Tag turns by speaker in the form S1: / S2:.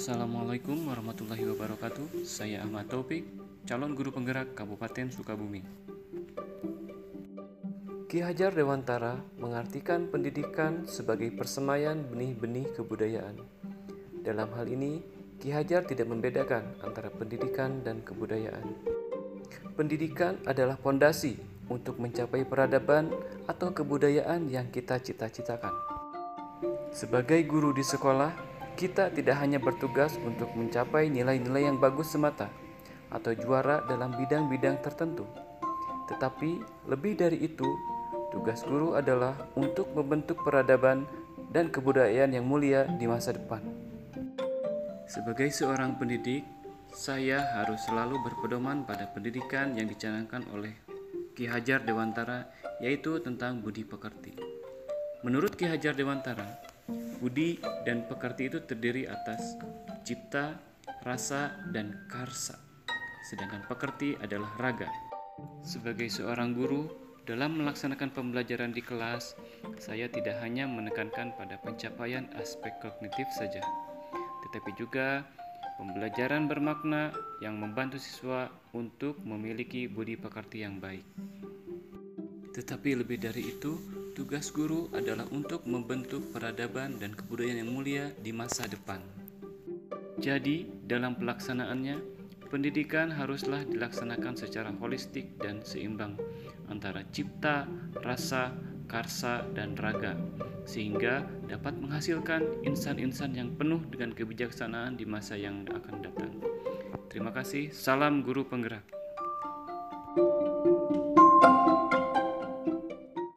S1: Assalamualaikum warahmatullahi wabarakatuh. Saya Ahmad Taufik, calon guru penggerak Kabupaten Sukabumi.
S2: Ki Hajar Dewantara mengartikan pendidikan sebagai persemaian benih-benih kebudayaan. Dalam hal ini, Ki Hajar tidak membedakan antara pendidikan dan kebudayaan. Pendidikan adalah fondasi untuk mencapai peradaban atau kebudayaan yang kita cita-citakan. Sebagai guru di sekolah, kita tidak hanya bertugas untuk mencapai nilai-nilai yang bagus semata atau juara dalam bidang-bidang tertentu, tetapi lebih dari itu, tugas guru adalah untuk membentuk peradaban dan kebudayaan yang mulia di masa depan.
S1: Sebagai seorang pendidik, saya harus selalu berpedoman pada pendidikan yang dicanangkan oleh Ki Hajar Dewantara, yaitu tentang budi pekerti. Menurut Ki Hajar Dewantara, Budi dan pekerti itu terdiri atas cipta, rasa, dan karsa. Sedangkan pekerti adalah raga. Sebagai seorang guru, dalam melaksanakan pembelajaran di kelas, saya tidak hanya menekankan pada pencapaian aspek kognitif saja, tetapi juga pembelajaran bermakna yang membantu siswa untuk memiliki budi pekerti yang baik. Tetapi lebih dari itu, Tugas guru adalah untuk membentuk peradaban dan kebudayaan yang mulia di masa depan. Jadi, dalam pelaksanaannya, pendidikan haruslah dilaksanakan secara holistik dan seimbang antara cipta, rasa, karsa, dan raga, sehingga dapat menghasilkan insan-insan yang penuh dengan kebijaksanaan di masa yang akan datang. Terima kasih. Salam guru penggerak. thank you